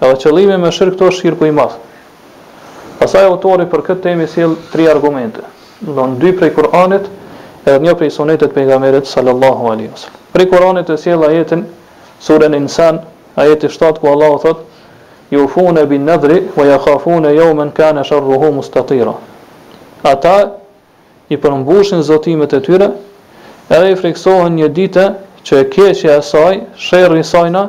Edhe qëllimi me shirk këtu është shirku i madh. Pastaj autori për këtë temë sjell tri argumente, do të thonë dy prej Kur'anit edhe një prej Sunetit të Pejgamberit sallallahu alaihi wasallam. Prej Kur'anit e sjell ajetin Suren Insan, ajeti shtatë ku Allahu thotë Yufune bin nadri wa yakhafune yawman kana sharruhu mustatira. Ata i përmbushin zotimet e tyre edhe i frikësohen një dite që e keqja e saj, sherri i saj na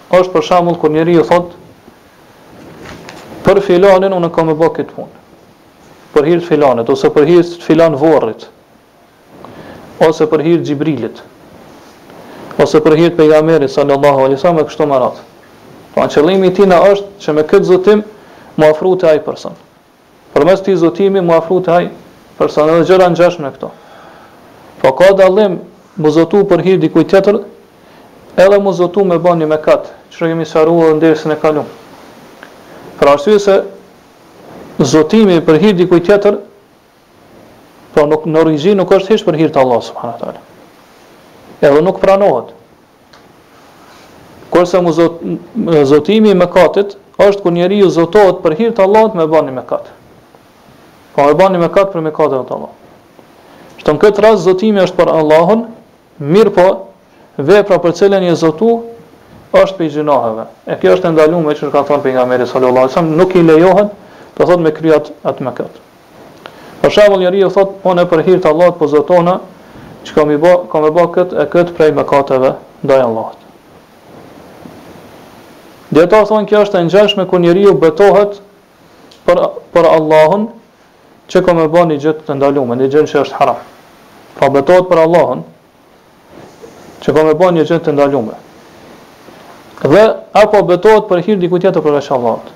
Është për shembull kur njeriu thotë për filanin unë kam me ba këtë punë. Për hir të filanit ose për hir të filan vorrit. Ose për hir të Xhibrilit. Ose për hir të pejgamberit sallallahu alaihi wasallam e kështu me radhë. Pra qëllimi i tij na është që me këtë zotim me u afru te ai person. Përmes këtij zotimi me u afru te ai person edhe gjëra të ngjashme me këto. Po ka dallim mu zotu për hir dikujt tjetër edhe mu zotu me ba një mekat, çka kemi sqaru edhe në dersin e kaluar. Për arsye se zotimi për hir dikujt tjetër po nuk në origjinë nuk është hiç për hir të Allahut subhanahu wa taala. Edhe nuk pranohet. Kurse me u zot, zotimi i mëkatit është kur njeriu zotohet për hir të Allahut me ba ni mëkat. Pra me ba ni mëkat për mëkatin e Allahut. Do thotë në këtë rast zotimi është për Allahun, mirëpo vepra për cilën je zotu është prej gjynaheve. E kjo është e ndaluar me çka ka thënë pejgamberi sallallahu alajhi wasallam, nuk i lejohet do thotë me kry atë mëkat. Për shembull njeriu thotë, unë për hir të Allahut po zotona që kam me ba, kam me ba këtë e këtë prej mëkateve ndaj Allahut. Dijetarët thonë kjo është e ngjashme kur njeriu betohet për për Allahun që kam me ba një gjë të ndaluar, një gjë që është haram. Pra betohet për Allahun, që ka me ba një gjë të ndalume, dhe apo betohet për hirë diku tjetër përveç Allahut.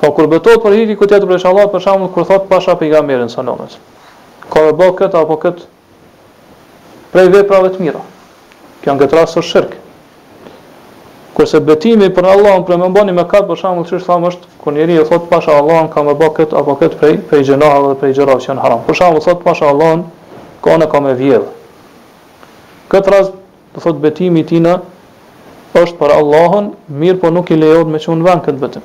Pra kur betohet për hirë diku tjetër përveç Allahut, për shembull, kur thot pasha pejgamberin sallallahu alaihi wasallam, kam me ba këtë apo këtë prej veprave të mira, kjo në këtë rast është shirk, Kurse betimi për Allahun për me ba një mëkat për shembull qysh thamë është kur njeriu thotë pasha Allahun kam me ba këtë apo këtë prej prej gjynaheve dhe prej gjërave që janë haram. Për shembull thotë pasha Allahun kam me kam me vjedhë. Këtë rast do thotë betimi i tijna është për Allahun, mirëpo nuk i lejohet me çu në vend këtë betim.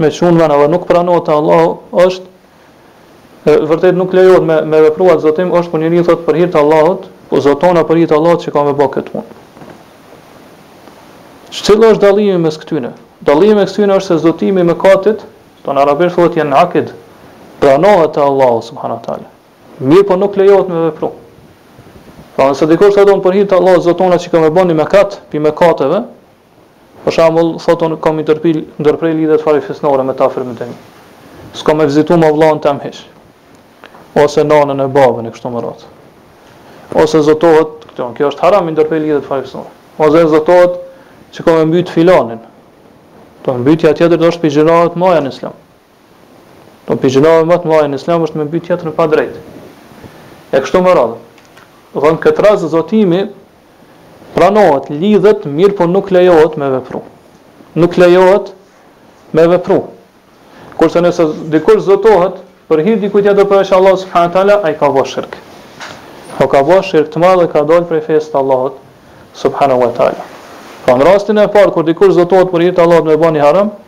me çu në vend edhe nuk pranohet te Allahu është e vërtet nuk lejohet me me vepruat zotim është kur njeriu thot për hir të Allahut po zotona për hir të Allahut që kam me ba këtë punë Çfarë është dallimi mes këtyre? Dallimi mes këtyre është se zotimi i mëkatit, do thotë arabisht thotë jen'akid, pranohet te Allahu subhanahu teala. Mirëpo nuk lejohet me vepru. Pra nëse dikush thotë për hir të Allahut zotona që kam me ba ni mëkat, prej mëkateve, Për shembull, thotë unë kam interpil, ndërprej lidhjet farefisnore me të afërmit e mi. S'kam me vizitu ma vllanë tem hiq. Ose nanën e babën e kështu me radhë. Ose zotohet, këtu, kjo është haram me i ndërpre lidhjet farefisnore. Ose zotohet që kam me mbyt filanin. Pra mbytja e tjetrit është prej gjynaheve të mdhaja në islam. Po prej gjynaheve më të mëdha në Islam është me mbyt tjetrin pa drejt. E kështu me radhë. Do thotë në këtë rast zotimi pranohet, lidhet, mirëpo nuk lejohet me vepru. Nuk lejohet me vepru. Kurse nëse dikush zotohet për hir dikujt tjetër përveç Allahut subhanahu wa taala, ai ka bërë shirk. Po ka bërë shirk të madh dhe ka dalë prej fesë së Allahut subhanahu wa taala. Po në rastin e parë kur dikush zotohet për hir të Allahut me bë një haram,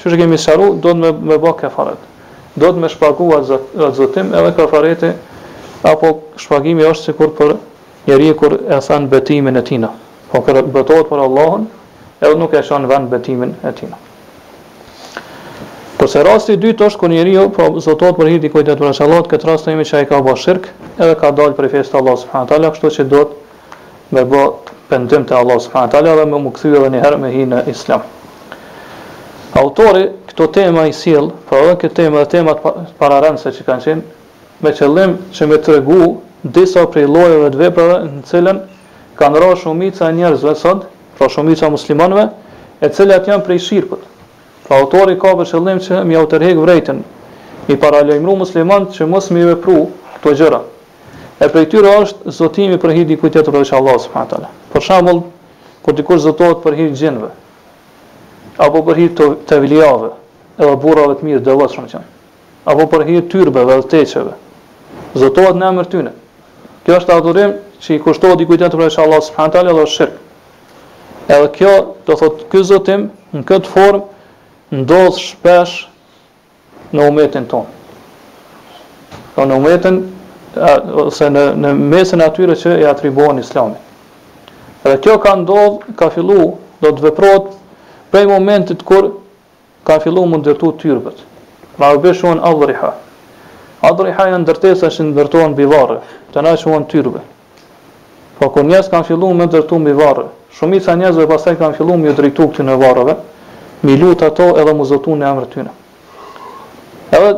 Qysh e kemi sqaru, duhet me ba kefaret. Duhet me shpagu atë zot, atë zotim edhe kefareti apo shpagimi është sikur për njeriun kur e then betimin e tina. Po kur betohet për Allahun edhe nuk e çon n'vend betimin e tina. Kurse rasti i dytë është kur njeriu po zotohet për hir dikujt tjetër përveç Allahut, në këtë rast themi që ai ka bërë shirk, edhe ka dalë prej fesë së Allahut subhanahu wa taala, kështu që duhet me ba pendim te Allahu subhanahu wa taala dhe me u kthy edhe një herë me hi në Islam. Autori këto tema i sjell, pra edhe këto tema dhe temat pararendëse që kanë qenë me qëllim që me tregu disa prej llojeve të veprave në cilën kanë rënë shumica e njerëzve sot, pra shumica e muslimanëve, e cilat janë prej shirkut. Autori ka për qëllim që me jau tërhek vërejtën, me i paralajmëru muslimanët që mos me i vepru këto gjëra. E prej tyre është, zotimi për hir dikujt tjetër përveç Allahut subhanahu wa taala. Për shembull, kur dikush zotohet për hir xhinëve, apo për hir të të evlijave, edhe burrave të mirë, të devotshëm që janë, apo për hir tyrbeve dhe teqeve, zotohet në emër tyne. Kjo është adhurim që i kushtohet dikujt tjetër përveç Allahut subhanahu wa taala dhe është shirk. Edhe kjo, do thot, ky zotim në këtë formë ndodh shpesh në umetin ton. Po në umetin ose në në mesin e atyre që i atribuohen Islamit. Dhe kjo ka ndodh, ka fillu, do të veprohet prej momentit kur Kanë fillu mu ndërtu tyrbet. Pra u bëshuan adhriha. Adhriha janë ndërtesa që ndërtohen mbi varre, te na quhen tyrbe. Po kur njerëzit kanë fillu me ndërtu mbi varre, shumica e njerëzve pastaj kanë fillu me ju drejtu këtyne varreve, me i lut ato edhe mu zotu në emër të tyne. Edhe.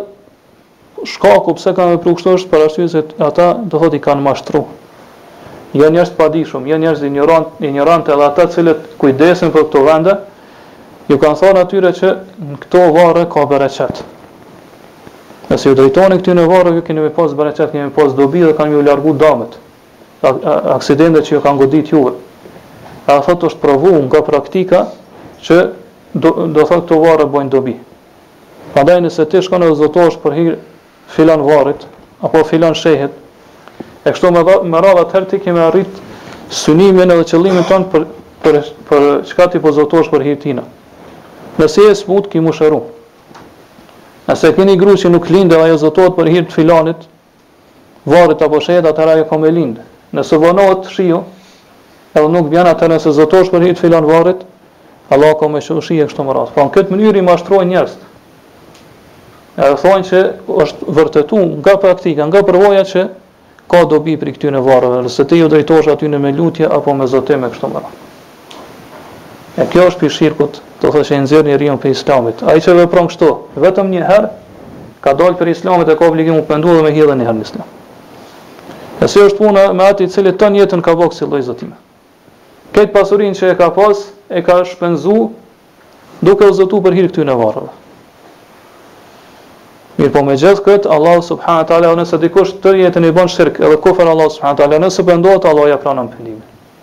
Shkaku pse kanë vepru kështu është për arsye se ata do thotë i kanë mashtru. Janë njerëz të padijshëm, janë njerëz injorant, injorantë edhe ata të cilët kujdesen për këto vende, ju kanë thënë atyre që në këto varre ka bereqet. Nëse ju drejtoni këtyre varreve ju keni me pas bereqet, keni me pas dobi dhe kanë ju largu dëmet, aksidentet që ju kanë godit juve. A thotë është provu nga praktika që do, do thotë këto varre bëjnë dobi. Prandaj nëse ti shkon edhe zotohesh për hir filan varrit apo filan shehit, e kështu me dha, me radhë atëherë ti ke me arrit synimin edhe qëllimin ton për për për çka ti po zotohesh për hir tina. Nëse je smut ki m'u shëru. Nëse ke ni gru që nuk lind dhe ajo zotohet për hir të filanit, varrit apo shehit, atëherë ajo ka me lind. Nëse vonohet shiu, edhe nuk bjen, atëherë nëse zotosh për hir të filan varrit, Allahu ka me lshu shi e kështu me radhë. Pra në këtë mënyrë i mashtrojnë njerëzit. Edhe thonë që është vërtetu nga praktika, nga përvoja që ka dobi prej këtyre varreve, nëse ti ju drejtosh atyne me lutje apo me zotim e kështu me radhë. E kjo është pi shirkut, do të thotë që e nxjerr njeriun prej Islamit. Ai që vepron kështu, vetëm një herë ka dalë prej Islamit e ka obligim m'u pendu dhe me hi edhe një herë në Islam. E si është puna me atë i cili tënë jetën ka bërë kësi lloj zotime. Këtë pasurinë që e ka pas, e ka shpenzu duke u zotu për hir këtyne varreve. Mirëpo me gjithë këtë, Allah subhanahu taala, nëse dikush tërë jetën i bën shirk edhe kufër Allahut subhanahu taala, nëse pendohet, Allahu ja pranon pendimin.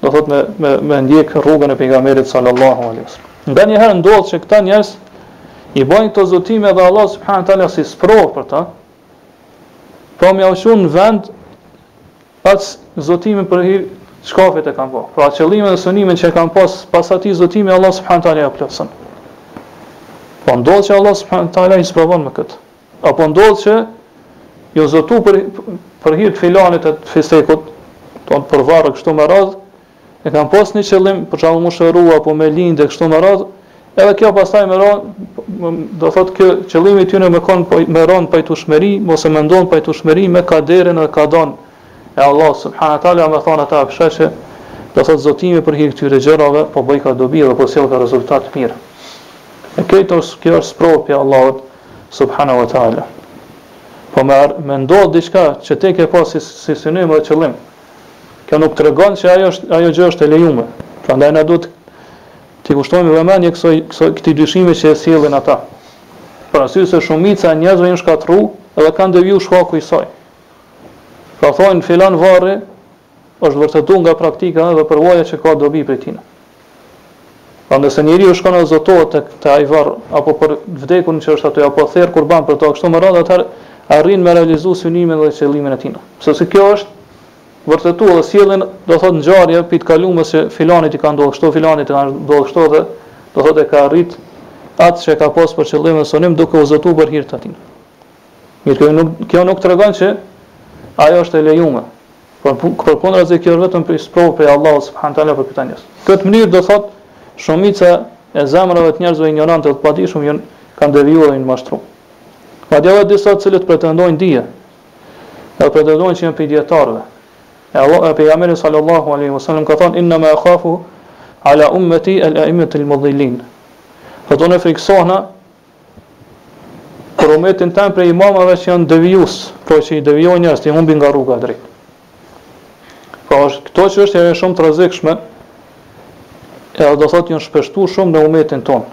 do thot me me me ndjek rrugën e pejgamberit sallallahu alaihi wasallam. Nganjëherë ndodh që këta njerëz i bëjnë këto zotime dhe Allah subhanahu taala si sprovë për ta, pra jau çon në vend pas zotimit për hir çkafit e kanë bërë. Pra qëllimin dhe synimin që e kanë pas pas atij zotimi Allah subhanahu taala e plotson. Po ndodh që Allah subhanahu taala i sprovon me këtë. Apo ndodh që jon zotu për për hir të filanit të fisekut, ton për varr kështu me radh, e kanë pas një qëllim për shembull m'u shëru apo me lind kështu me radh, edhe kjo pastaj me ra në, do thotë ky qëllimi i tyre me kon, po me ra në pajtueshmëri, ose me kon në pajtueshmëri me kaderin dhe kadanë e Allahut subhanahu taala e thonë ata kshyr që do thotë zotimi për hir këtyre gjërave po bojka dobi dhe po sjellka rezultat të mirë. E këto kjo është sprovë prej Allahut. Subhanahu wa taala. Po me ar, me ndodh diçka që ti e ke pas si, si synim dhe qëllim. Kjo nuk tregon se ajo është ajo gjë është e lejuar. Prandaj na duhet t'i kushtojmë vëmendje kësaj kësaj këtij dyshimi që e sjellin ata. Për arsye se shumica e njerëzve janë shkatërru dhe kanë devijuar shkaku i saj. Pra thonë filan varri Është vërtetuar nga praktika edhe përvoja që ka dobi prej tij. Pra nëse njeriu shkon e zotohet tek te ai varr apo për të vdekurin që është aty apo therr kurban për to kështu me radhë atëherë arrin me realizu synimin dhe qëllimin e tij. Sepse kjo është vërtetuar dhe sjellin do thotë ngjarje pi të kalumes që filanit i ka ndodhur kështu filanit i ka ndodhur kështu dhe do thotë e ka arrit atë që ka pas për qëllim dhe synim duke u zotuar për hir të atij. Mirë, kjo nuk kjo nuk tregon që ajo është e lejuar. Por përkundrazi kjo është vetëm për sprovë prej Allahut subhanahu teala për këta njerëz. Këtë mënyrë do thotë shumica e zemrave të njerëzve injorante të padijshëm janë kanë devijuar janë mashtru. Madje edhe disa të cilët pretendojnë dije, apo pretendojnë që janë prej dietarëve. E Allah e pejgamberi sallallahu alaihi wasallam ka thënë inna ma khafu ala ummati al-a'immat al-mudhillin. Po unë friksohna Për umetin tem prej imamëve që janë devijus, pra që i devijojnë njerëzit, i humbin nga rruga e drejtë. Pra është këto që është e shumë të rrezikshme. Edhe do thotë janë shpeshtu shumë në umetin ton.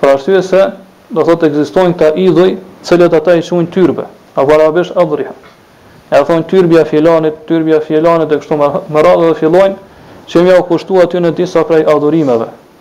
Për arsye se do thotë ekzistojnë këta idhuj, cilët ata i quajnë tyrbe, apo arabisht adriha. E thonë tyrbja filanit, tyrbja filanit e kështu me radhë dhe fillojnë që me ja u kushtu atyne disa prej adhurimeve.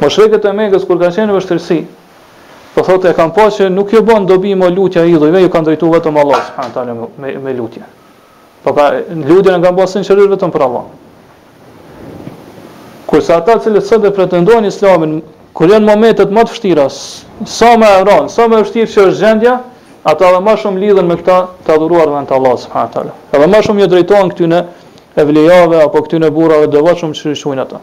Mushrikët e Mekës kur kanë qenë në vështirësi, po thotë e kanë pa që nuk ju bën dobi ma lutja e idhujve, ju kanë drejtuar vetëm Allahut subhanahu teala me, me lutje. Pra lutjen e kanë bërë sinqerisht vetëm për Allah. Kurse ata të cilët sot e pretendojnë Islamin, kur janë momentet më të vështira, sa më e rëndë, sa më e vështirë që është gjendja, ata edhe më shumë lidhen me këta të adhuruar në vend të Allahut subhanahu taala. Edhe më shumë ju drejtohen këtyre evlejave apo këtyre burrave të devotshëm që i quajnë ata.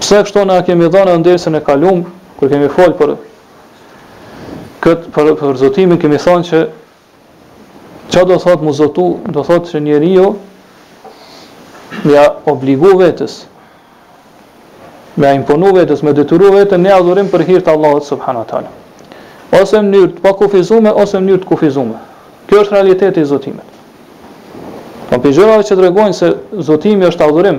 Se kështu na kemi thënë në dersin e kalum kur kemi fol për këtë për, për zotimin kemi thënë që çka do thotë mu zotu, do thotë se njeriu me ja obligu vetes me imponu vetes, me detyru vetes një adhurim për hir të Allahut subhanahu wa taala. Ose në mënyrë të pakufizuar ose në mënyrë të kufizuar. Kjo është realiteti i zotimit. Po prej gjërave që tregojnë se zotimi është adhurim,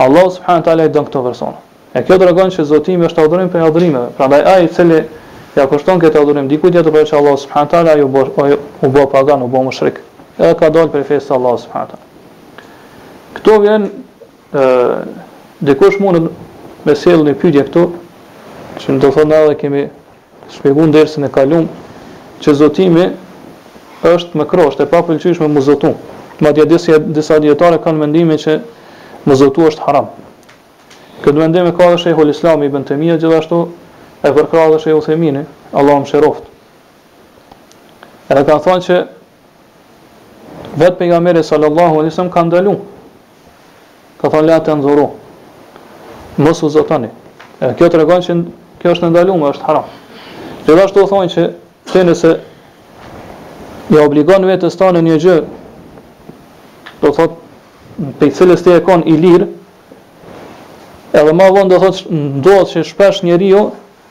Allahu subhanahu wa taala i don këto persona. E kjo tregon që zotimi është adhurim prej adhurimeve. Prandaj ai i cili ja kushton këtë adhurim dikujt tjetër përveç Allahut subhanahu wa taala, ai u bë u bë pagan, u bë mushrik. Edhe ka dalë prej fesë së Allahut subhanahu wa taala. Këtu vjen ë dikush mund me sjell një pyetje këtu, që do thotë ne e kemi shpjegu në dersin e kalum që zotimi është mekruh, është e papëlqyeshme mu zotu. Madje disa disa dijetarë kanë mendimin që mu zotu është haram. Këtë mendim e ka dhe Shejhul Islami Ibn Tejmija gjithashtu e përkrah dhe Shejh Uthejmini, Allahu e mëshiroftë. Edhe kanë thënë që Vetë pejgamberi sallallahu alaihi wasallam ka ndalu. Ka thonë la tendhuru. Mos u zotoni. E kjo tregon që kjo është ndalume, është haram. Gjithashtu thonë që ti nëse ja obligon vetes tane një gjë, do thot, prej cilës ke konë i lirë, edhe ma vonë do thot, ndodhë që shpesh njeri ju,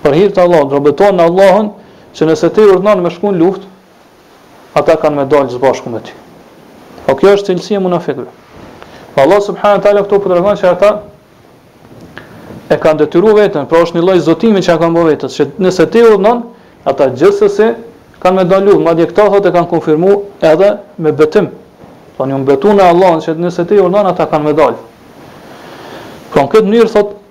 Për hir të Allahut, do betohen në Allahun që nëse ti urdhënon me shku në luftë, ata kanë me dalë së bashku me ty. Po kjo është cilësia e munafikëve. Po Allah subhanahu wa taala këtu po tregon se ata e kanë detyruar veten, pra është një lloj zotimi që kanë bërë vetë, se nëse ti urdhënon, ata gjithsesi kanë me dalë në luftë, madje këta thotë e kanë konfirmuar edhe me betim. Po janë betuar në Allah, se nëse ti urdhënon, ata kanë me dalë. Pra në këtë mënyrë thotë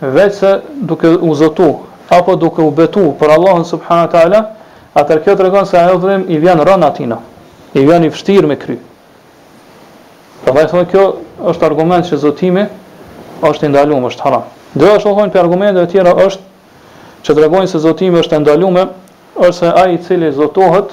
veçse duke u zotu apo duke u betu për Allahun subhanahu wa taala, atëherë kjo tregon se ai adhurim i vjen rëndë atij, i vjen i vështirë me kry. Prandaj thonë kjo është argument që zotimi është i ndaluar, është haram. Gjithashtu thonë prej argumenteve tjera është që tregojnë se zotimi është e ndalume, është se ai i cili zotohet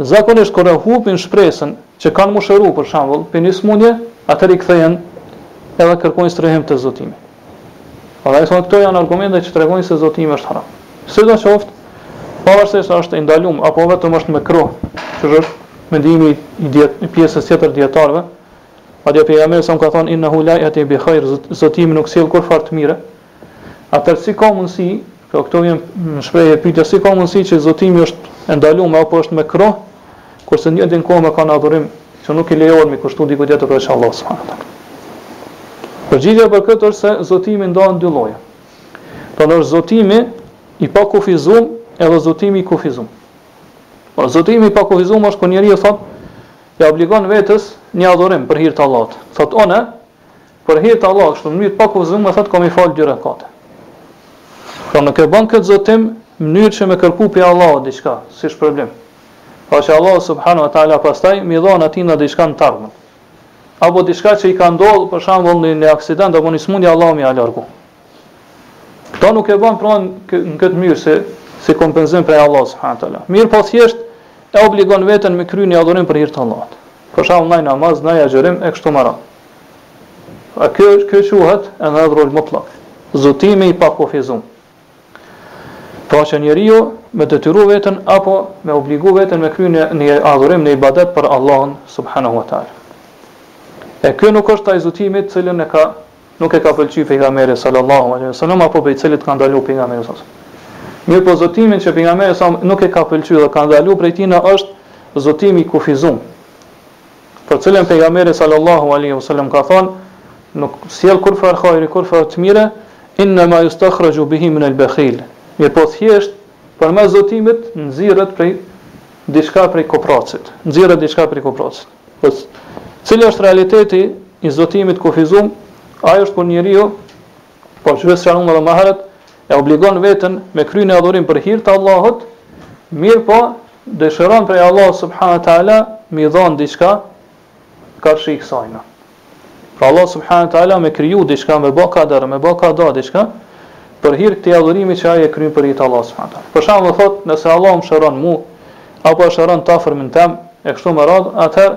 Zakonisht kur e humbin shpresën që kanë mu shëru për shembull prej një sëmundje, atëherë i kthehen edhe kërkojnë strehim te zotimi. Prandaj thonë këto janë argumente që tregojnë se zotimi është haram. Sidoqoftë, pavarësisht a është i ndaluar apo vetëm është mekruh, siç është mendimi i dje, i pjesës tjetër të dijetarëve, madje pejgamberi sallallahu alaihi wasallam ka thonë innehu la yati bi khair, zotimi nuk sjell kurrfarë të mire, Atëherë si ka mundësi, pra këtu vjen në shprehje pyetja si ka mundësi që zotimi është e ndaluar apo është mekruh, kurse në njëjtën kohë me kanë adhurim që nuk i lejohet me kushtu dikujt tjetër përveç Allahut subhanahu wa taala. Përgjigja për këtë është se zotimi ndahet në dy lloje. Pra është zotimi i pakufizum edhe zotimi i kufizum. Po zotimi i pakufizum është kur njeriu thotë ja obligon vetes një adhurim për hir të Allahut. Thotë unë Për hir të Allahut kështu në mënyrë të pakufizum thotë kam me i fal dy rekate. Pra nuk e bën këtë zotim në mënyrë që me kërku prej Allahut diçka, si shpërblim. Pra që Allahu subhanahu wa taala pastaj me i dhan atij najdiçka në të ardhmen. Apo diçka që i ka ndodhur për shembull në një aksident apo një smundje Allahu me ia largu. Këtu nuk e bën pra në këtë mënyrë se si kompenzim prej Allahut subhanahu wa taala. Mirëpo thjesht e obligon veten me kry një adhurim për hir të Allahut. Për shembull naj namaz, naj agjërim e kështu me radhë. A kjo është kjo quhet en-nedhru el-mutlak, zotimi i pakufizum. Pra që njeriu me detyru vetën apo me obligu vetën me kry një, një adhurim, një ibadet për Allahun subhanahu wa ta'ala. E kjo nuk është ai zotimi të cilin e ka, nuk e ka pëlqy pejgamberi sallallahu alaihi wasallam apo prej cilit ka ndalu pejgamberi sallallahu alaihi wasallam. Mirëpo zotimin që pejgamberi sallallahu nuk e ka pëlqy dhe ka ndalu prej tina është zotimi i kufizum. Për cilën pejgamberi sallallahu alaihi wasallam ka thënë, nuk sjell kurrfarë hajri, kurrfarë të mire, inna ma yustakhraju bihi min al bakhil, mirëpo thjesht përmes zotimit nxirret prej diçka prej koprracit, nxirret diçka prej koprracit. Po cili është realiteti i zotimit të kufizum, ai është kur njeriu Po siç e shënuam edhe më herët, e obligon veten me kry një adhurim për hir të Allahut, mirëpo dëshiron prej Allahut subhanahu wa taala mi dhon diçka karshi kësajna. Pra Allah subhanahu taala me kriju diçka me bë kader, me bë kada diçka për hir të adhurimit që ai e kryen për hir të Allah subhanahu taala. Për shembull thot, nëse Allah më shëron mu apo e shëron të afërmin tem, e kështu me radhë, atëherë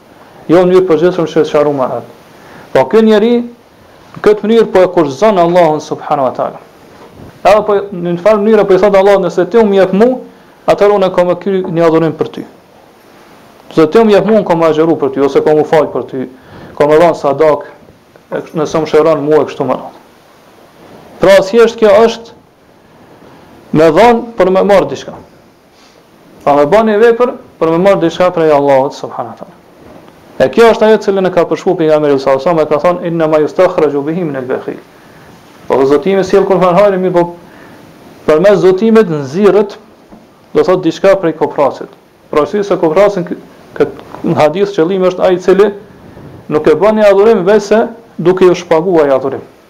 Jo në mënyrë të përgjithshme që e sqaruam më herët. Po ky njeri në këtë mënyrë po e kushtëzon Allahun subhanahu wa taala. Edhe po në një farë mënyre po i thotë Allahut nëse ti m'jep mu, atëherë unë kam me kry një adhurim për ty. Nëse ti m'jep mu, kam me agjëru për ty ose kam m'u fal për ty, kam me dhonë sadaka, nëse më shëron mu e kështu me radhë. Pra thjesht kjo është me dhon për me marrë diçka. Pra me ba një vepër për me marrë diçka prej Allahut subhanahu wa taala. E kjo është ajo të cilën e ka përshkru pejgamberi sallallahu alaihi wasallam ka thonë inna ma yustakhraju bihi min al-bakhil. Po zotimi s'sjell kurrfarë hajri mirëpo përmes zotimit nxirret do thot diçka prej koprracit. Pra sipas koprracit këtu në hadith qëllimi është ai i cili nuk e bën një adhurim veçse duke ju shpaguar ai adhurim.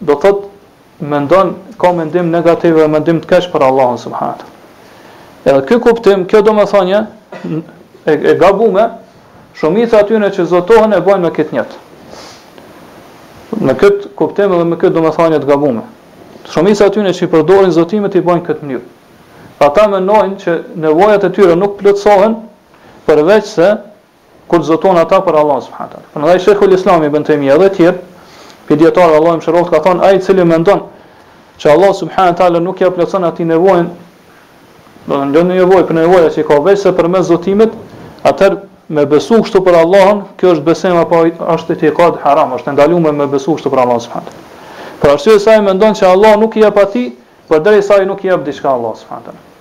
do thot mendon ka mendim negativ dhe mendim të keq për Allahun subhanahu Edhe ky kuptim, kjo domethënie e, e gabume, shumica e atyne që zotohen e bojnë me këtë nijet. Me këtë kuptim dhe me këtë domethënie të gabume. Shumica e atyne që i përdorin zotimet i bojnë me këtë nijet. Ata mendojnë që nevojat e tyre nuk plotësohen përveç se kur të zotohen ata për Allahun subhanahu teala. Prandaj Sheikhul Islam ibn Taymija dhe të tjerë, prej dijetarëve Allahu mëshiroftë kanë thënë ai i cili mendon që Allah subhanahu teala nuk ia plotëson atë nevojën, do thot ndonjë nevojë prej nevojave që ka veçse përmes zotimit, atëherë me besu kështu për Allahun, kjo është besim apo është itikad haram, është ndaluar me besu kështu për Allahun subhanahu teala. Për arsye se ai mendon se Allah nuk i jep atij, përderisa ai nuk i jep diçka Allah subhanahu teala.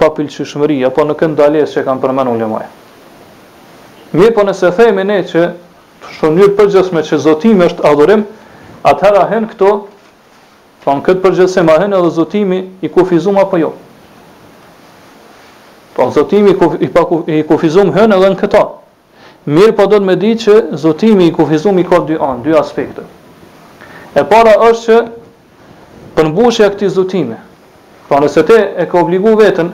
papëlqyeshmëri apo në këtë ndalesë që e kanë përmend ulemat. Mirpo nëse themi ne që në mënyrë të përgjithshme që zotimi është adhurim, atëherë a hyn këtu Po në këtë përgjithësim a hyn edhe zotimi i kufizum apo jo? Po zotimi i, kuf, i, pa, i kufizum hyn edhe në këto, Mirëpo duhet me ditë që zotimi i kufizum i ka dy anë, dy aspekte. E para është që përmbushja e këtij zotimi. Pra nëse ti e ke obligu veten,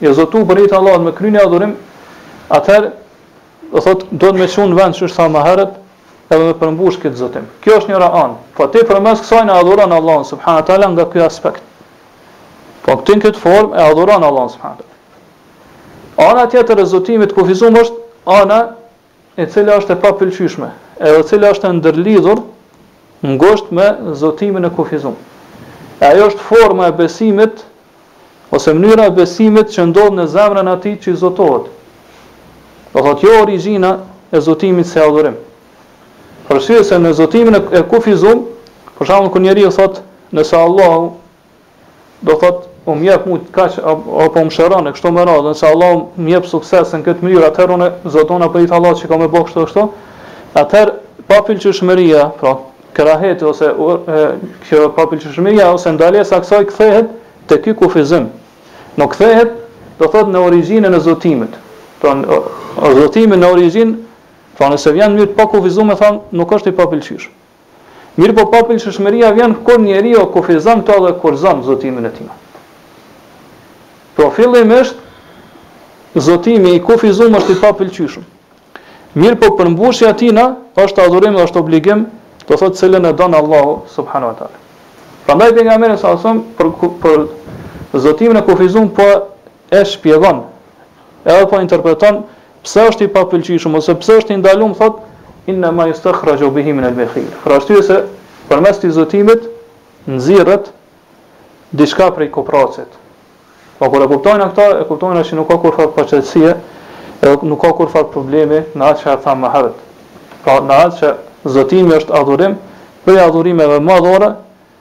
je zotu për hir të Allahut me kry një adhurim, atëherë do thot duhet me çu në vend sa më herët edhe me përmbush këtë zotim. Kjo është njëra anë. Po ti përmes kësaj na adhuron Allahun subhanahu teala nga ky aspekt. Po këtë në këtë formë e adhuron Allahun subhanahu teala. Ana tjetër e zotimit të kufizum është ana e cila është e papëlqyeshme, edhe e cila është e ndërlidhur ngushtë me zotimin e kufizum. E ajo është forma e besimit ose mënyra e besimit që ndodh në zemrën e atij që zotohet. Do thotë jo origjina e zotimit si adhurim. Për arsye se në zotimin e kufizum, për shembull kur njeriu thotë nëse Allahu do thot po më jep mu kaq apo më shëron e kështu me radhë nëse Allah më jep sukses në këtë mënyrë atëherë unë zotohna për hir t'Allahut që kam me bë kështu kështu atëherë papëlqyeshmëria pra këraheti ose e, kjo papëlqyeshmëria ose ndalesa kësaj kthehet te ky kufizim nuk kthehet do thot në origjinën e zotimit pra zotimi në origjinë pra nëse vjen në mënyrë të pakufizuar me thon nuk është i papëlqyeshëm Mirëpo papëlqshmëria vjen kur njeriu kufizon këto dhe kushtëzon zotimin e tij. Pra fillimisht zotimi i kufizum është i papëlqyeshëm. Mirëpo përmbushja e tij na është adhurim dhe është obligim, do thotë të cilën e don Allahu subhanahu wa taala. Prandaj pejgamberi sa sa për për zotimin e kufizum po e shpjegon edhe po interpreton Pse është i papëlqishëm ose pse është i ndalum thot inna ma yustakhraju bihi min al-bakhil. Për arsye se përmes këtij zotimit nxirret diçka prej koprracit. Po kur e kuptojna këta, e kuptojna që nuk ka kurrfarë paqartësie, edhe nuk ka kurrfarë problemi në atë çfarë thamë më herët. Pra në atë që zotimi është adhurim prej adhurimeve madhore,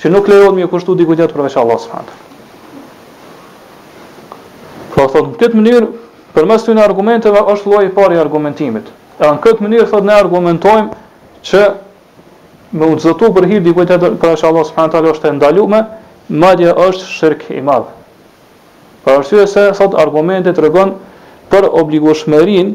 Që nuk lejohet me ju kushtu dikujt tjetër përveç Allahut subhanahu wa taala. Pra thot në këtë mënyrë përmes këtyre argumenteve është lloji i parë i argumentimit. Edhe në këtë mënyrë thot ne argumentojmë që me u zotu për hir të dikujt tjetër përveç Allahut subhanahu wa taala është e ndaluar, madje është shirk i madh. Për arsye se thot argumenti tregon për obligueshmërinë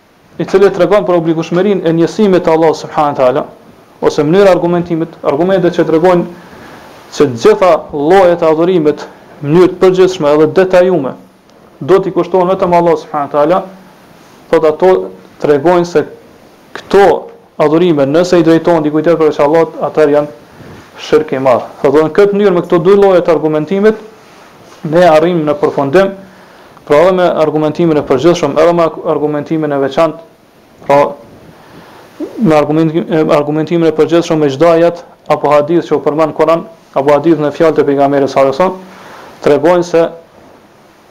i cili tregon për obligueshmërinë e njësimit të Allahut subhanahu wa taala, ose mënyra e argumentimit, argumentet që tregojnë se të gjitha llojet e adhurimit në mënyrë të përgjithshme edhe të detajume duhet t'i kushtohen vetëm Allahut subhanahu wa taala, thotë ato tregojnë se këto adhurime, nëse i drejtohen dikujt tjetër përveç Allahut, atëherë janë shirk i madh. Thotë dhe në këtë mënyrë me këto dy lloje të argumentimit ne arrijmë në përfundim, pra edhe me argumentimin e përgjithshëm, edhe me argumentimin e veçantë, pra me argumentimin argumentimin e përgjithshëm me çdo ajet apo hadith që u përmend në Kur'an apo hadith në fjalët e pejgamberit sallallahu alajhi wasallam tregojnë se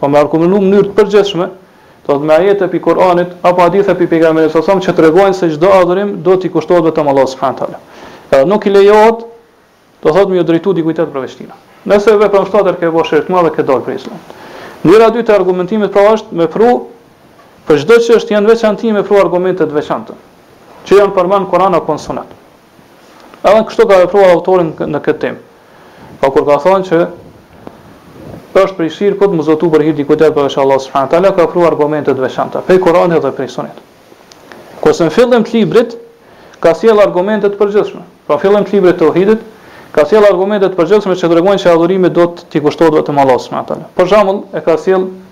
Po me argumentu në mënyrë të përgjithshme, do të thotë me ajete pi Kur'anit apo hadithe pi pejgamberit s.a.s. që tregojnë se çdo adhurim do t'i kushtohet vetëm Allahut subhanahu teala. Edhe nuk lejohet do të thotë me ju drejtu dikujt tjetër përveç tij. Nëse vepron kështu atëherë ke bërë shirk të madh dhe ke dalë prej Islamit. Mënyra e dytë e argumentimit pra është me pru për çdo çështje në veçanti me pru argumente të veçanta që janë përmend në Kur'an apo në Sunet. Edhe kështu ka vepruar autori në këtë temë. Pra kur ka thënë që është prej shirkut me u zotu për hir dikujt tjetër përveç Allahut subhanahu wa taala, ka pru argumente të veçanta prej Kuranit dhe prej Sunetit. Kurse në fillim të librit ka sjell argumente të përgjithshme. Pra në fillim të librit të Tauhidit ka sjell argumente të përgjithshme që tregojnë se adhurimi do t'i kushtohet vetëm Allahut subhanahu wa taala. Për shembull, e ka sjell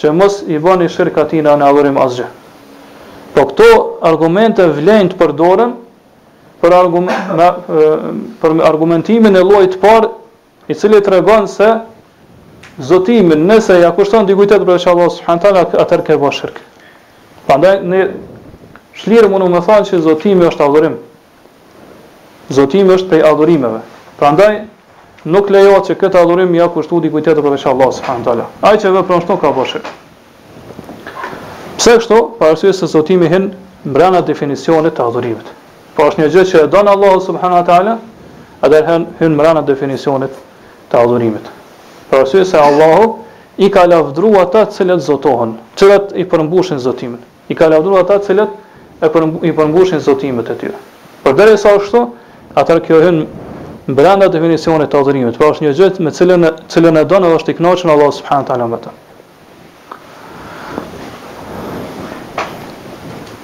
Që mos i bëni shirk atij në adhurim asgjë. Po këto argumente vlejnë të përdoren për për argumentimin e llojit të parë, i cili tregon se zotimin nëse ja kushton dikujt tjetër përveç Allahut subhanahu teala atëherë ke bërë shirk. Prandaj ne shlirë mund me thonë që zotimi është adhurim. Zotimi është prej adhurimeve. Prandaj nuk lejohet që këtë adhurim me ia kushtu dikujt tjetër përveç Allahut subhanahu teala. Ai që vepron kështu ka bërë shirk. Pse kështu? Për arsye se zotimi hyn brenda definicionit të adhurimit. Po është një gjë që e don Allahu subhanahu teala, atëherë hyn hyn brenda definicionit të adhurimit. Për arsye se Allahu i ka lavdëruar ata të cilët zotohen, të cilët i përmbushin zotimin. I ka lavdëruar ata të cilët i përmbushin zotimet e tyre. Por derisa është kështu, atëherë kjo hyn brenda definicionit të adhurimit, pra është një gjë me cilën e cilën e don edhe është i kënaqur Allahu subhanahu teala me të.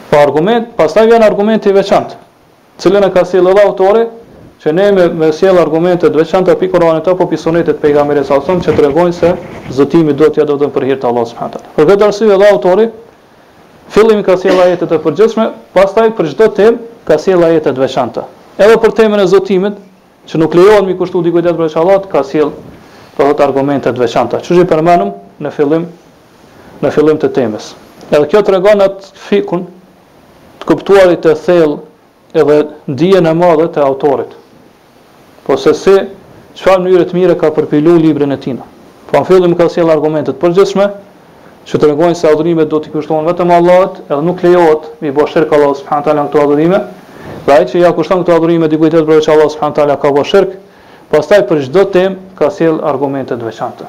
Po argument, pastaj vjen argumenti i veçantë. Të cilën e ka sjellë edhe autori, që ne me me sjellë argumente të veçanta pi Kuranit apo pi Sunetit të Pejgamberit s.a.s. që tregojnë se zotimi duhet të jetë vetëm për hir të Allahut subhana teala. Për këtë arsye edhe autori fillim ka sjellë ajete të përgjithshme, pastaj për çdo temë ka sjellë ajete të veçanta. Edhe për temën e zotimit, që nuk lejohet me i kushtu dikujt tjetër përveç Allahut, ka sjellë do thot argumente të veçanta. Qysh i përmendëm në fillim në fillim të temës. Edhe kjo tregon atë fikun të kuptuarit të thellë edhe dijen e madhe të autorit, po se si, çfarë mënyre të mirë ka përpilu librin e tij. Pra në fillim ka sjellë argumente të përgjithshme, që tregojnë se adhurimet duhet t'i kushtohen vetëm Allahut edhe nuk lejohet me i bo shirk Allahut subhanahu wa taala në këto adhurime, dhe ai që ia kushton këto adhurime dikujt tjetër përveç Allahut subhanahu wa taala ka bo shirk, pastaj për çdo temë ka sjellë argumente të veçanta.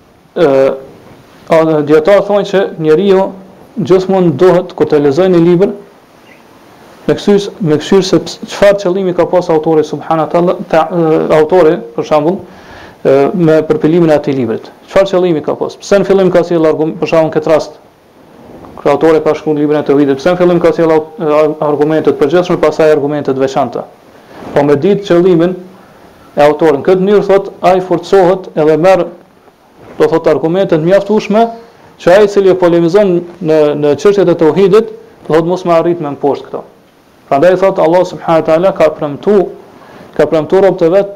ë dietar thonë që njeriu gjithmonë duhet kur të lexojë një libër me kshyr me kshyr se çfarë qëllimi ka pas autori subhanallahu te autori për shembull me përpilimin e atij librit. Çfarë qëllimi ka pas? Pse në fillim ka sjell argument për shembull këtë rast Kur autori ka shkruar librin e Teuhidit, pse në fillim ka sjellë argumente të përgjithshme, pastaj argumente të veçanta? Po me ditë qëllimin e autorit. Në këtë mënyrë thotë, ai forcohet edhe merr, do thotë argumente të mjaftueshme që ai i cili e polemizon në në çështjet e Teuhidit, do thotë mos me arrit me mposht këto. Prandaj thotë Allah subhanahu wa taala ka premtu, ka premtuar robët e vet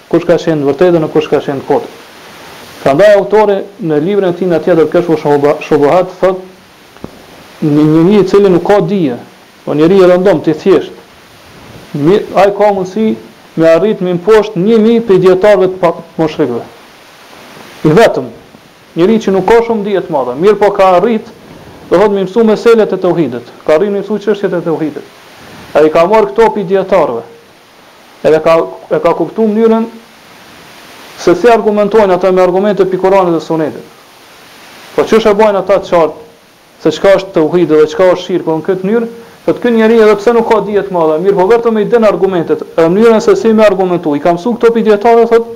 Kush ka qenë në të vërtetën e kush ka qenë në të kotën. Prandaj autori në librin e tij në tjetër Keshfu Shubuhat thotë, Një njeri i cili nuk ka dije, po njeri i rëndomtë, i thjeshtë, ai ka mundësi me arrit me mposht një mijë pi dijetarëve të mushrikëve. I vetëm, njeri që nuk ka shumë dije të madha, mirëpo ka arrit, do thotë me mësu meselet e teuhidit, ka arrit me mësu çështjet e teuhidit. Ai i ka marrë këto pi dijetarëve, Edhe ka e ka kuptuar mënyrën se si argumentojnë ata me argumente pi Kuranit dhe Sunetit. Po qysh e bajnë ata të qartë se çka është teuhidi dhe çka është shirku në këtë mënyrë, thotë ky njeri edhe pse nuk ka dije të madhe, mirëpo vetëm me i din argumentet edhe mënyrën se si me argumentu, i ka mësu këto pi dijetarëve thotë,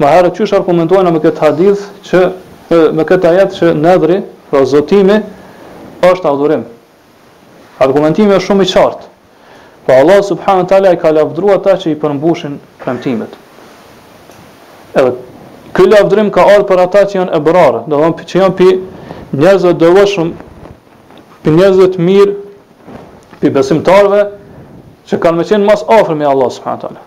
Më herët qysh argumentojna me këtë hadith që me këtë ajet që nedhri, pra zotimi është adhurim. Argumentimi është shumë i qartë. Po Allah subhanahu teala i ka lavdruar ata që i përmbushin premtimet. Edhe ky lavdrim ka ardhur për ata që janë ebrarë, do të thotë që janë pi njerëzve devotshëm, pi njerëzve të mirë, pi besimtarëve që kanë me qenë ma s'afër me Allah subhanahu teala.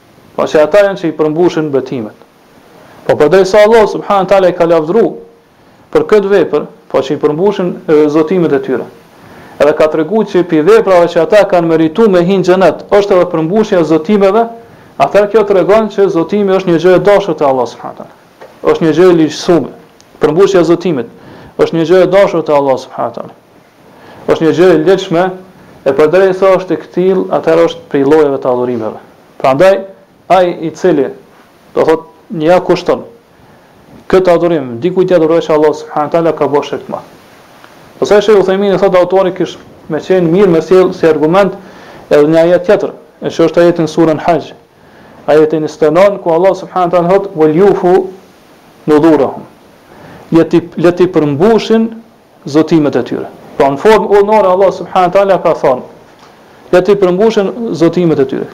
Pasi ata janë që i përmbushin betimet. Po përderisa Allah subhanë tala i ka lavdëru për këtë vepër, po që i përmbushin zotimet e tyre. Edhe ka tregu që prej veprave që ata kanë meritu me hi në xhenet, është edhe përmbushja zotimeve, atëherë kjo tregon që zotimi është një gjë e dashur të Allah subhanë tala. është një gjë e ligjësume, përmbushja zotimit, është një gjë e dashur të Allah subhanë tala. Është një gjë e ligjshme e përderisa është e këtillë atëherë është prej llojeve të adhurimeve. Prandaj ai i cili, do thotë, ia kushton këtë adhurim dikujt tjetër përveç Allahut subhanahu wa taala ka bërë shirk të madh. Pastaj Shejh Uthejmini thotë autori kish me qenë mirë me sjell si argument edhe një ajet tjetër, e që është ajeti në surën Hajj, ajeti 29 ku Allah subhanahu wa taala thotë wal yufu nudurahum. Le t'i le t'i përmbushin zotimet e tyre. Pra në formë urdhërore Allah subhanahu teala ka thënë le t'i përmbushin zotimet e tyre.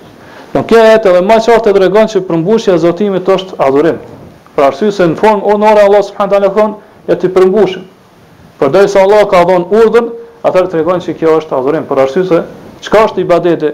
Ky ajet edhe më qartë e tregon se përmbushja e zotimit është adhurim. Për arsye se në formë urdhërore Allah subhanahu teala thotë le t'i përmbushin. Përderisa Allah ka dhënë urdhër, atëherë tregon se kjo është adhurim, për arsye se çka është ibadeti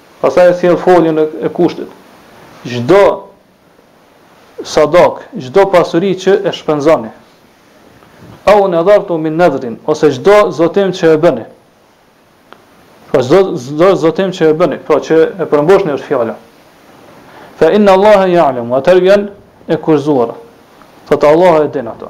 Pastaj e sjell foljen e kushtit, Çdo sadakë, çdo pasuri që e shpenzoni, au nadhartum min nadhrin, ose çdo zotim që e bëni, pra çdo çdo zotim që e bëni, pra që e përmbushni është fjala. Fa inna Allaha ya'lamu, atëherë vjen e kushtëzuara. Thotë Allahu e din atë.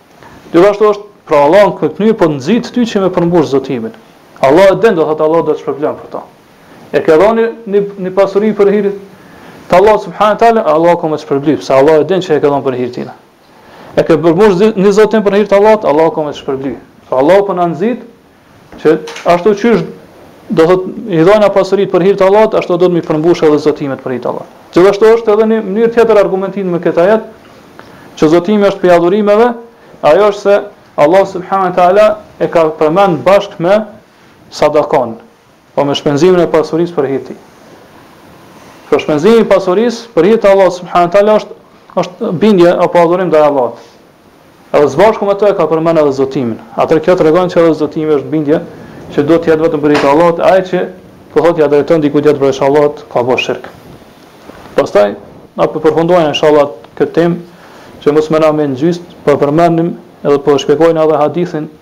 Gjithashtu është pra Allah në këtë mënyrë po të nxit ty që me përmbush zotimin. Allah e din, do thotë Allah do të shpërblen për ta. E ke dhënë një, një pasuri për hir të Allah subhanahu teala, Allah ka me të shpërbly, se Allah e din që e ke dhënë për hir t'tina. E ke përmbush një zotim për hir të Allahut, Allah ka më të shpërblyj. Pra Allah po na nxit Që ashtu qysh do thot i dhojna pasuritë për hir të Allahut, ashtu do m'i përmbush edhe zotimet për hir të Allahut. Gjithashtu është edhe një mënyrë tjetër argumentimi me këtë ajet, që zotimi është prej adhurimeve, ajo është se Allah subhanahu wa taala e ka përmend bashkë me sadakën. Po me shpenzimin e pasurisë për hir të tij. Po shpenzimi i pasurisë për hir të Allahut subhanahu teala është është bindje apo adhurim ndaj Allahut. Edhe së bashku me të e ka përmend edhe zotimin. Atëherë kjo tregon se edhe zotimi është bindje që duhet të jetë vetëm për hir të Allahut, ai që do thotë ia drejton dikujt tjetër përveç Allahut, ka bërë shirk. Pastaj na po përfundojmë inshallah këtë temë që mos me na met n'gjysë, po përmendim edhe po shpjegojmë edhe hadithin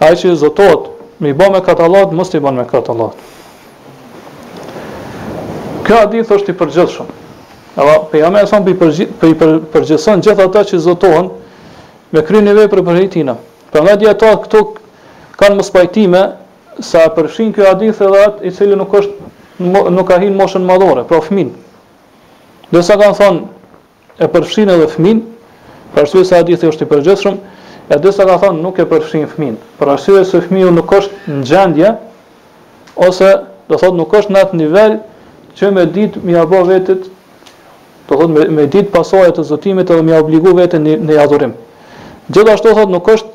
Ai që zotohet me i bë mëkat Allahut, mos t'i bën mëkat Allahut. Ky hadith është i përgjithshëm. Edhe pejgamberi sa i përgjithëson gjithë ata që zotohen me kryen një vepër për hir të tij. Prandaj dijetarët këtu kanë mospajtime se a e përfshin ky hadith edhe atë i cili nuk është nuk ka hi n'moshën madhore, pra fëmin. Disa kanë thonë e përfshin edhe fëmin, për arsye se hadithi është i përgjithshëm, e disa kanë thënë nuk e përfshin fëmin, për arsye se fëmiu nuk është në gjendje, ose do thotë nuk është në atë nivel që me ditë mi abo vetit, do thotë me, me ditë pasojat e zotimit edhe mi obligu vetin në, në adhurim. Gjithashtu thotë nuk është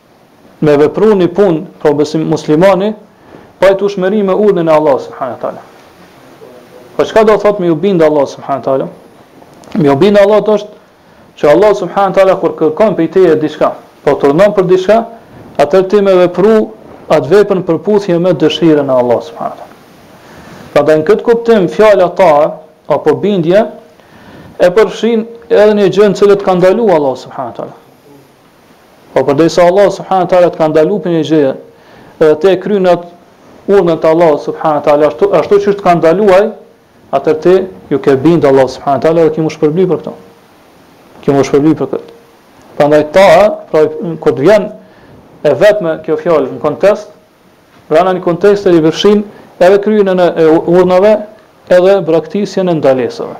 Me vepru një punë, pra besimtari muslimani, në pajtueshmëri me urdhrin e Allahut, subhanahu wa taala. Po çka do thot me ju bind Allahut, subhanahu wa taala? Me ju bind Allahut është që Allahu, subhanahu wa taala, kur kërkon prej teje diçka, apo të urdhëron për diçka, atër ti me vepru atë vepër në përputhje me dëshirën e Allahut, subhanahu wa taala. Pra dhe në këtë kuptim, fjala ta, apo bindje, e përfshin edhe një gjë në të cilën të ka ndalu Allahu subhanahu wa taala. Po përderisa Allahu subhanahu wa taala të ka ndaluar prej një gjëje, edhe ti e kryen atë urdhër të Allahut subhanahu wa taala ashtu ashtu siç të ka ndaluar, atër ti ju ke bind Allahut subhanahu wa taala dhe ki me u shpërbly për këtë. Ki me u shpërbly për këtë. Prandaj ta, pra kur vjen e vetme kjo fjalë në kontekst, Pra në një kontekst e përfshin edhe kryerjen e urdhrave edhe braktisjen e ndalesave.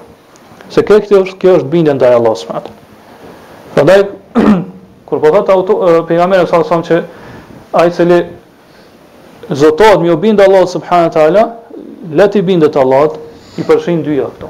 Se kjo kjo është kjo është bindje ndaj Allahut subhanahu wa taala. Prandaj kur po thotë auto pejgamberi sa sa që ai i cili zotohet me u bind Allahut subhanahu wa taala, le të bindet Allahut, i përfshin të dyja këto.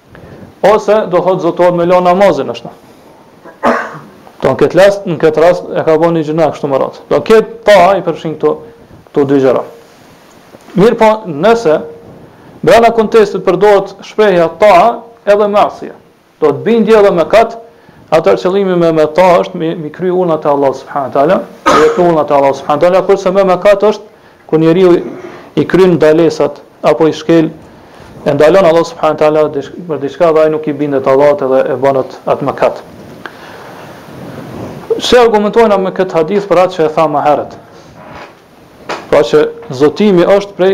Ose do thot zotohet me la namazin është. Do në këtë rast, në këtë rast e ka bënë gjynah e kështu me radhë. Do këtë ta i përfshin këto këto dy gjëra. Mirëpo, nëse brenda kontekstit përdoret shprehja ta edhe masije. Do të bindje edhe mëkat, atër qëllimi me me ta është me, me kry urdhrat e Allahut subhanahu taala, me kry urdhrat e Allahut subhanahu taala, kurse me mëkat është Kur njeriu i kryen ndalesat apo i shkel e ndalon Allahu subhanahu wa taala për diçka dhe ai nuk i bindet Allahut edhe e bën atë at mëkat. Si argumentojmë me këtë hadith për atë që e thamë më herët. Pra që zotimi është prej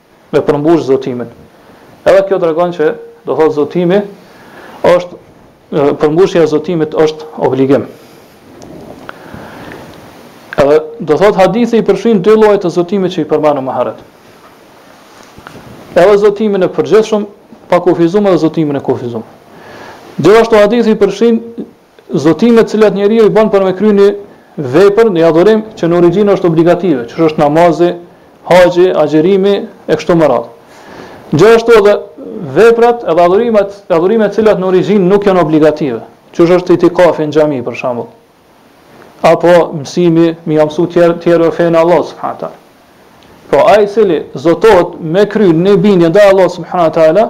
me përmbush zotimin. Edhe kjo tregon që do thotë zotimi është përmbushja e zotimit është obligim. Edhe do thotë hadithi i përfshin dy lloje të zotimit që i përmendëm më herët. Edhe zotimin e përgjithshëm pa kufizum edhe zotimin e kufizum. Gjithashtu hadithi i përfshin Zotimet të cilat njeriu i bën për me kry një vepër, një adhurim që në origjinë është obligative, qysh është namazi, haxhi, agjërimi e kështu me radhë. Gjithashtu edhe veprat edhe adhurimet, adhurimet të cilat në origjinë nuk janë obligative, qysh është itikafi në xhami për shembull. Apo mësimi, më ia mësu të tjerëve fenë e Allahut subhanahu wa taala. Po ai i cili zotohet me kry një bindje ndaj Allahut subhanahu wa taala,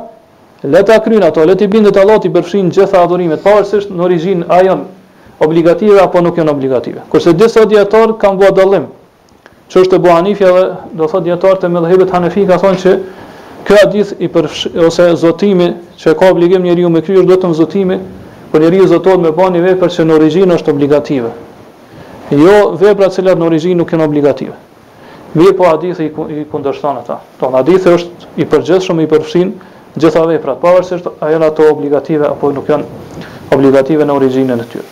Le ta kryjë ato, le t'i bindet Allahut i përfshin gjitha adhurimet, pavarësisht në origjinë a janë obligative apo nuk janë obligative. Kurse disa dijetarë kanë bërë dallim, qysh është Ebu Hanifja dhe do thotë dijetarët e medhhebit Hanefi kanë thonë që ky hadith i përfsh ose zotimi që ka obligim njeriu me kryer është vetëm zotimi, kur njeriu zotohet me ba ni vepër që në origjinë është obligative. Jo vepra të cilat në origjinë nuk janë obligative. Mirëpo hadithi i kundërshton ata. Don hadithi është i përgjithshëm i përfshin gjitha veprat, pavarësisht a janë ato obligative apo nuk janë obligative në origjinën e tyre.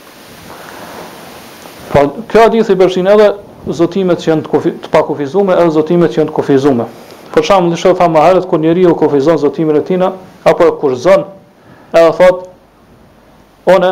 Pra, kjo hadith i përfshin edhe zotimet që janë të, kufi, të pakufizuara edhe zotimet që janë të kufizuara. Për shembull, siç e thamë më herët kur njeriu kufizon zotimin e tij, apo e kushtëzon, edhe thotë, "Unë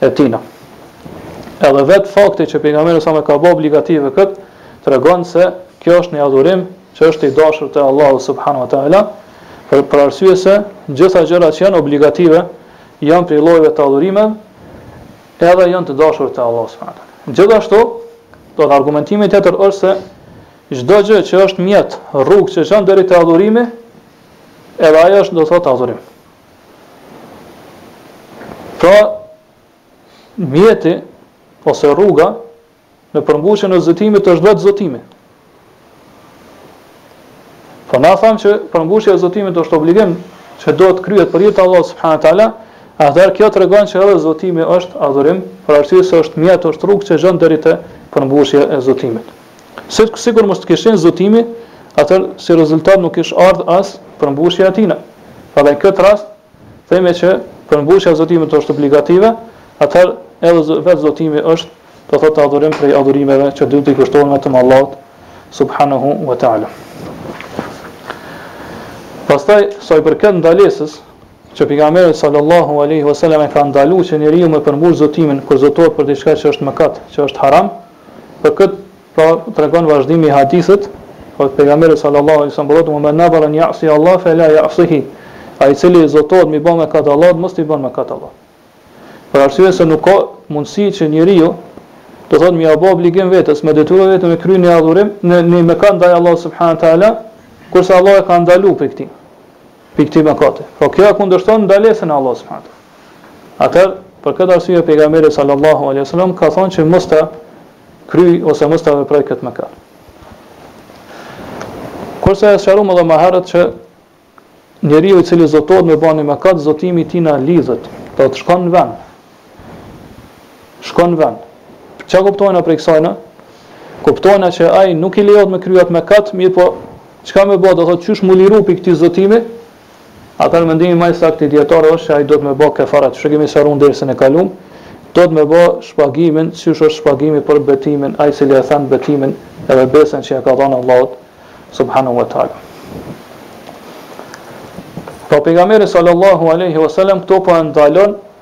e tina. Edhe vetë fakti që pejgamberi salem e ka bë obligative kët tregon se kjo është një adhurim që është i dashur te Allahu subhanahu wa taala për për arsye se gjitha gjërat që janë obligative janë prej llojeve të adhurimeve edhe janë të dashur te Allahu subhanahu wa taala. Gjithashtu do thotë argumentimi tjetër është se çdo gjë që është mjet, rrugë që çon deri te adhurimi, edhe ajo është do thotë adhurim. Pra, mjeti ose rruga në përmbushjen e zotimit është vetë zotimi. Po na thamë që përmbushja e zotimit është obligim që duhet të kryhet për hir të Allahut subhanahu wa taala, atëherë kjo tregon që edhe zotimi është adhurim, për arsye se është mjet, është rrugë që çon deri te përmbushja e zotimit. Si sikur mos të kish qenë zotimi, atër si rezultat nuk kish ardhë as përmbushja e tina. Pra dhe në këtë rast, themi që përmbushja e zotimit është obligative, atër edhe vetë zotimi është, do të thotë adhurim prej adhurimeve që duhet t'i kushtohen vetëm Allahut subhanahu wa taala. Pastaj sa i përket ndalesës që pejgamberi sallallahu alaihi wasallam e ka ndalu që njeriu me përmbush zotimin kur zotohet për diçka që është mëkat, që është haram, Për këtë pra tregon vazhdimi i hadithit, thotë pejgamberi sallallahu alaihi wasallam, "We men nadhara an ya'si Allah fa la ya'sihi." Ai i cili zotohet me i bë mëkat Allahut, mos t'i bën mëkat Allahut. Për arsye se nuk ka mundësi që njeriu do thotë me ia bo obligim vetes, me detyrë veten me kry një adhurim, një mëkat ndaj Allahut subhanahu teala, kurse Allah e ka ndaluar për këtë. Pi këtij mëkati. Po kjo e kundërshton ndalesën e Allahut subhanahu wa taala. Atëherë, për këtë arsye pejgamberi sallallahu alaihi wasallam ka thënë që mos ta kryj ose mos ta veproj këtë mëkat. Kurse e sqaruam edhe më herët që njeriu i cili zotohet me bani mëkat, zotimi i tij na lidhet, do të shkon në vend. Shkon në vend. Çka kuptojna prej kësaj ne? Kuptojna që ai nuk i lejohet me kry at mëkat, mirëpo, çka me bo, do thotë, qysh mu liru pi këtij zotimi, atëherë mendimi ma i sakti i dijetarëve është që ai duhet me bo kefaret, që e kemi sqaru në dersin e kalum, duhet me bo shpagimin, qysh është shpagimi për betimin, ai i cili e then betimin edhe besën që e ka dhon Allahut, subhanahu wa taala. Po pejgamberi sallallahu alaihi wasallam këtu po e ndalon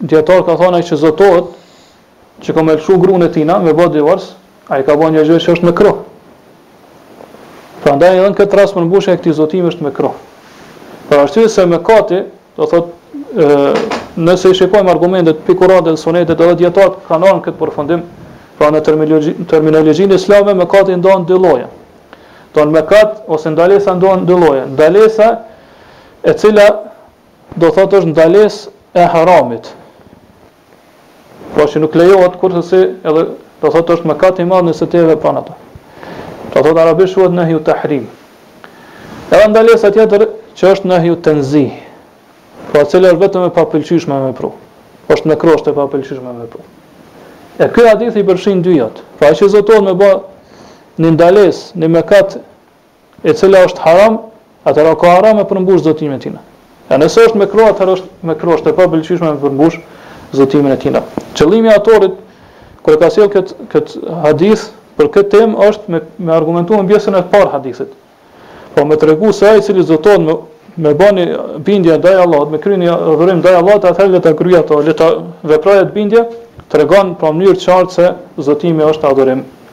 Dijetarët kanë thënë ai që zotohet që ka me lëshu grunë e tina, me bë divorc, ai ka bë një gjë që është mekruh. Prandaj edhe në këtë rast përmbushja e këtij zotimi është mekruh. Për arsye se mëkati, do thot, nëse i shikojmë argumentet pi Kuranit dhe sunetit edhe dijetarët kanë ardhur në këtë përfundim, pra në terminologji, terminologjinë islame mëkati ndahet n'dy lloje. Domethënë mëkati ose ndalesa ndahet n' dy lloje. Ndalesa e cila Do thotë është ndalesë e haramit. Pra që nuk lejohet kurrsesi edhe do thotë është mëkat i madh nëse ti e vepron atë. Do thotë arabisht quhet nahyu tahrim. Edhe ndalesa tjetër që është nahyu tanzih. Pra e cila është vetëm e papëlqyeshme me vepru. Është mekruh, është e papëlqyeshme me vepru. E ky hadith i përfshin dyjat. Pra që zotohet me bë një ndalesë, një mëkat e cila është haram, atëherë e ka haram me përmbush zotimin e tij. E nëse është mekruh, atëherë është mekruh, është e papëlqyshme me përmbush zotimin e tij. Qëllimi i autorit, kur e ka sjell këtë kët hadith, për këtë temë është me, me argumentu me pjesën e parë t'hadithit. Po me tregu se ai i cili zotohet me, me ba ni bindje ndaj Allahut, me kry ni adhurim ndaj Allahut, atëherë le të kryj atë, le të veproj at bindje, tregon pra n'mënyrë t'qartë se zotimi është adhurim.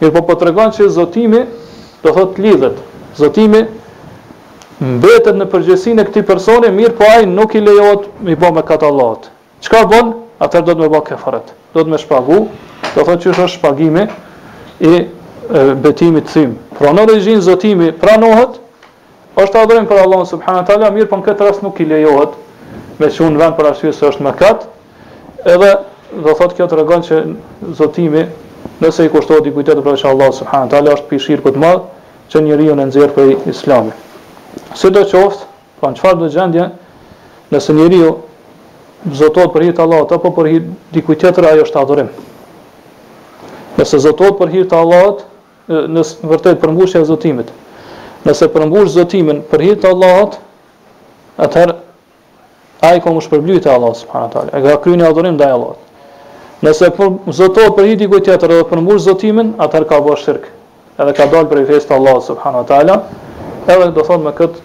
Mirëpo po tregon që zotimi, do thotë lidhet, zotimi mbetet në përgjegjësinë e këtij personi, mirëpo ai nuk i lejohet me i bë mëkat Allahut. Çka bën? Atëherë duhet me bë kefaret. Duhet me shpagu, do thotë qysh është shpagimi i betimit t'thym. Pra në origjinë zotimi pranohet, Është adhurim për Allahun subhanahu wa taala, mirëpo në këtë rast nuk i lejohet me çu në vend për arsye se është mëkat, edhe do thotë kjo tregon që zotimi nëse i kushtohet dikujt tjetër përveç Allahut subhanahu wa taala është pi shirku të madh që njeriu e nxjerr prej Islamit. Sidoqoftë, pra në çfarë do gjendje, nëse njeriu zotohet për hir të Allahut apo për hir t'dikujt tjetër, ajo është adhurim. Nëse zotohet për hir të Allahut, Në të vërtetë përmbushja e zotimit. Nëse përmbush zotimin për hir të Allahut, atëherë ai ka me u shpërblyer te Allahu subhanahu wa taala. E ka kryer një adhurim ndaj Allahut. Nëse zotohet për hir dikujt tjetër dhe përmbush zotimin, atëherë ka bërë shirk. Edhe ka dalë prej fesë të Allahut subhanahu wa taala. Edhe do thonë me këtë